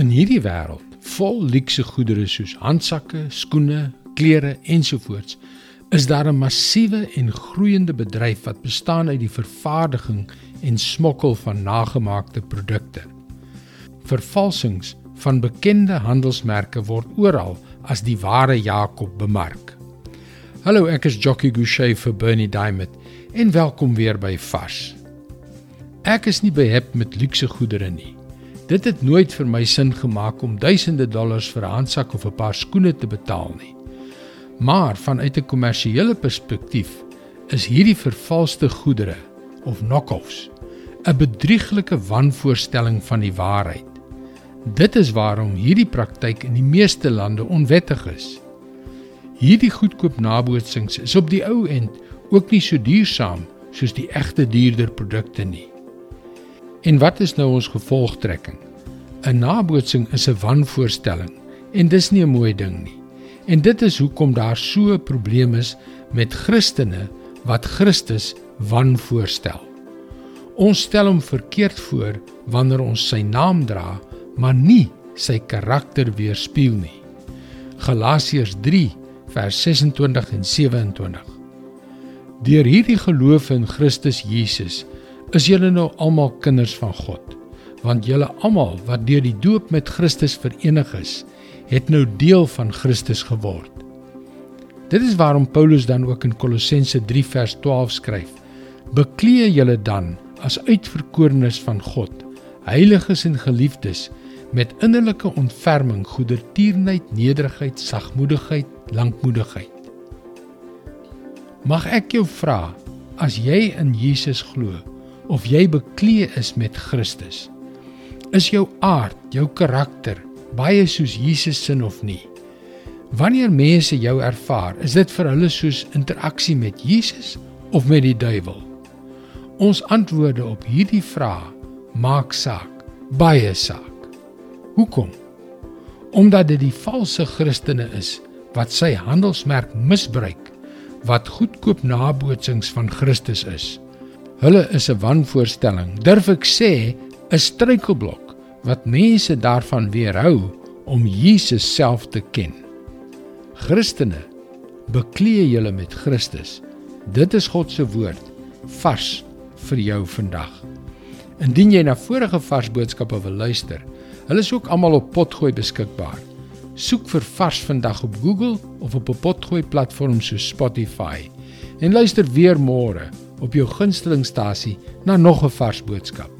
In hierdie wêreld vol luukse goedere soos handsakke, skoene, klere ensovoorts, is daar 'n massiewe en groeiende bedryf wat bestaan uit die vervaardiging en smokkel van nagemaakte produkte. Vervalsings van bekende handelsmerke word oral as die ware Jakob bemark. Hallo, ek is Jockey Gouchee vir Bernie Diamond en welkom weer by Vars. Ek is nie behep met luukse goedere nie. Dit het nooit vir my sin gemaak om duisende dollars vir 'n handsak of 'n paar skoene te betaal nie. Maar vanuit 'n kommersiële perspektief is hierdie vervalste goedere of knock-offs 'n bedrieglike wanvoorstelling van die waarheid. Dit is waarom hierdie praktyk in die meeste lande onwettig is. Hierdie goedkoop nabootsings is op die ou end ook nie so duursaam soos die egte duurder produkte nie. En wat is nou ons gevolgtrekking? 'n Nabootsing is 'n wanvoorstelling en dis nie 'n mooi ding nie. En dit is hoekom daar so 'n probleem is met Christene wat Christus wanvoorstel. Ons stel hom verkeerd voor wanneer ons sy naam dra, maar nie sy karakter weerspieël nie. Galasiërs 3 vers 26 en 27. Deur hierdie geloof in Christus Jesus is julle nou almal kinders van God, want julle almal wat deur die doop met Christus verenig is, het nou deel van Christus geword. Dit is waarom Paulus dan ook in Kolossense 3 vers 12 skryf: Bekleë julle dan as uitverkorenes van God, heiliges en geliefdes, met innerlike ontferming, goedertierenheid, nederigheid, sagmoedigheid, lankmoedigheid. Mag ek jou vra, as jy in Jesus glo, of jy bekleë is met Christus. Is jou aard, jou karakter baie soos Jesus se of nie? Wanneer mense jou ervaar, is dit vir hulle soos interaksie met Jesus of met die duiwel? Ons antwoorde op hierdie vrae maak saak, baie saak. Hoekom? Omdat dit die valse Christene is wat sy handelsmerk misbruik wat goedkoop nabootsings van Christus is. Hulle is 'n wanvoorstelling, durf ek sê, 'n struikelblok wat mense daarvan weerhou om Jesus self te ken. Christene, bekleë julle met Christus. Dit is God se woord vars vir jou vandag. Indien jy na vorige vars boodskappe wil luister, hulle is ook almal op Potgooi beskikbaar. Soek vir Vars vandag op Google of op 'n Potgooi platform soos Spotify en luister weer môre op jou gunstelingstasie na nog 'n vars boodskap.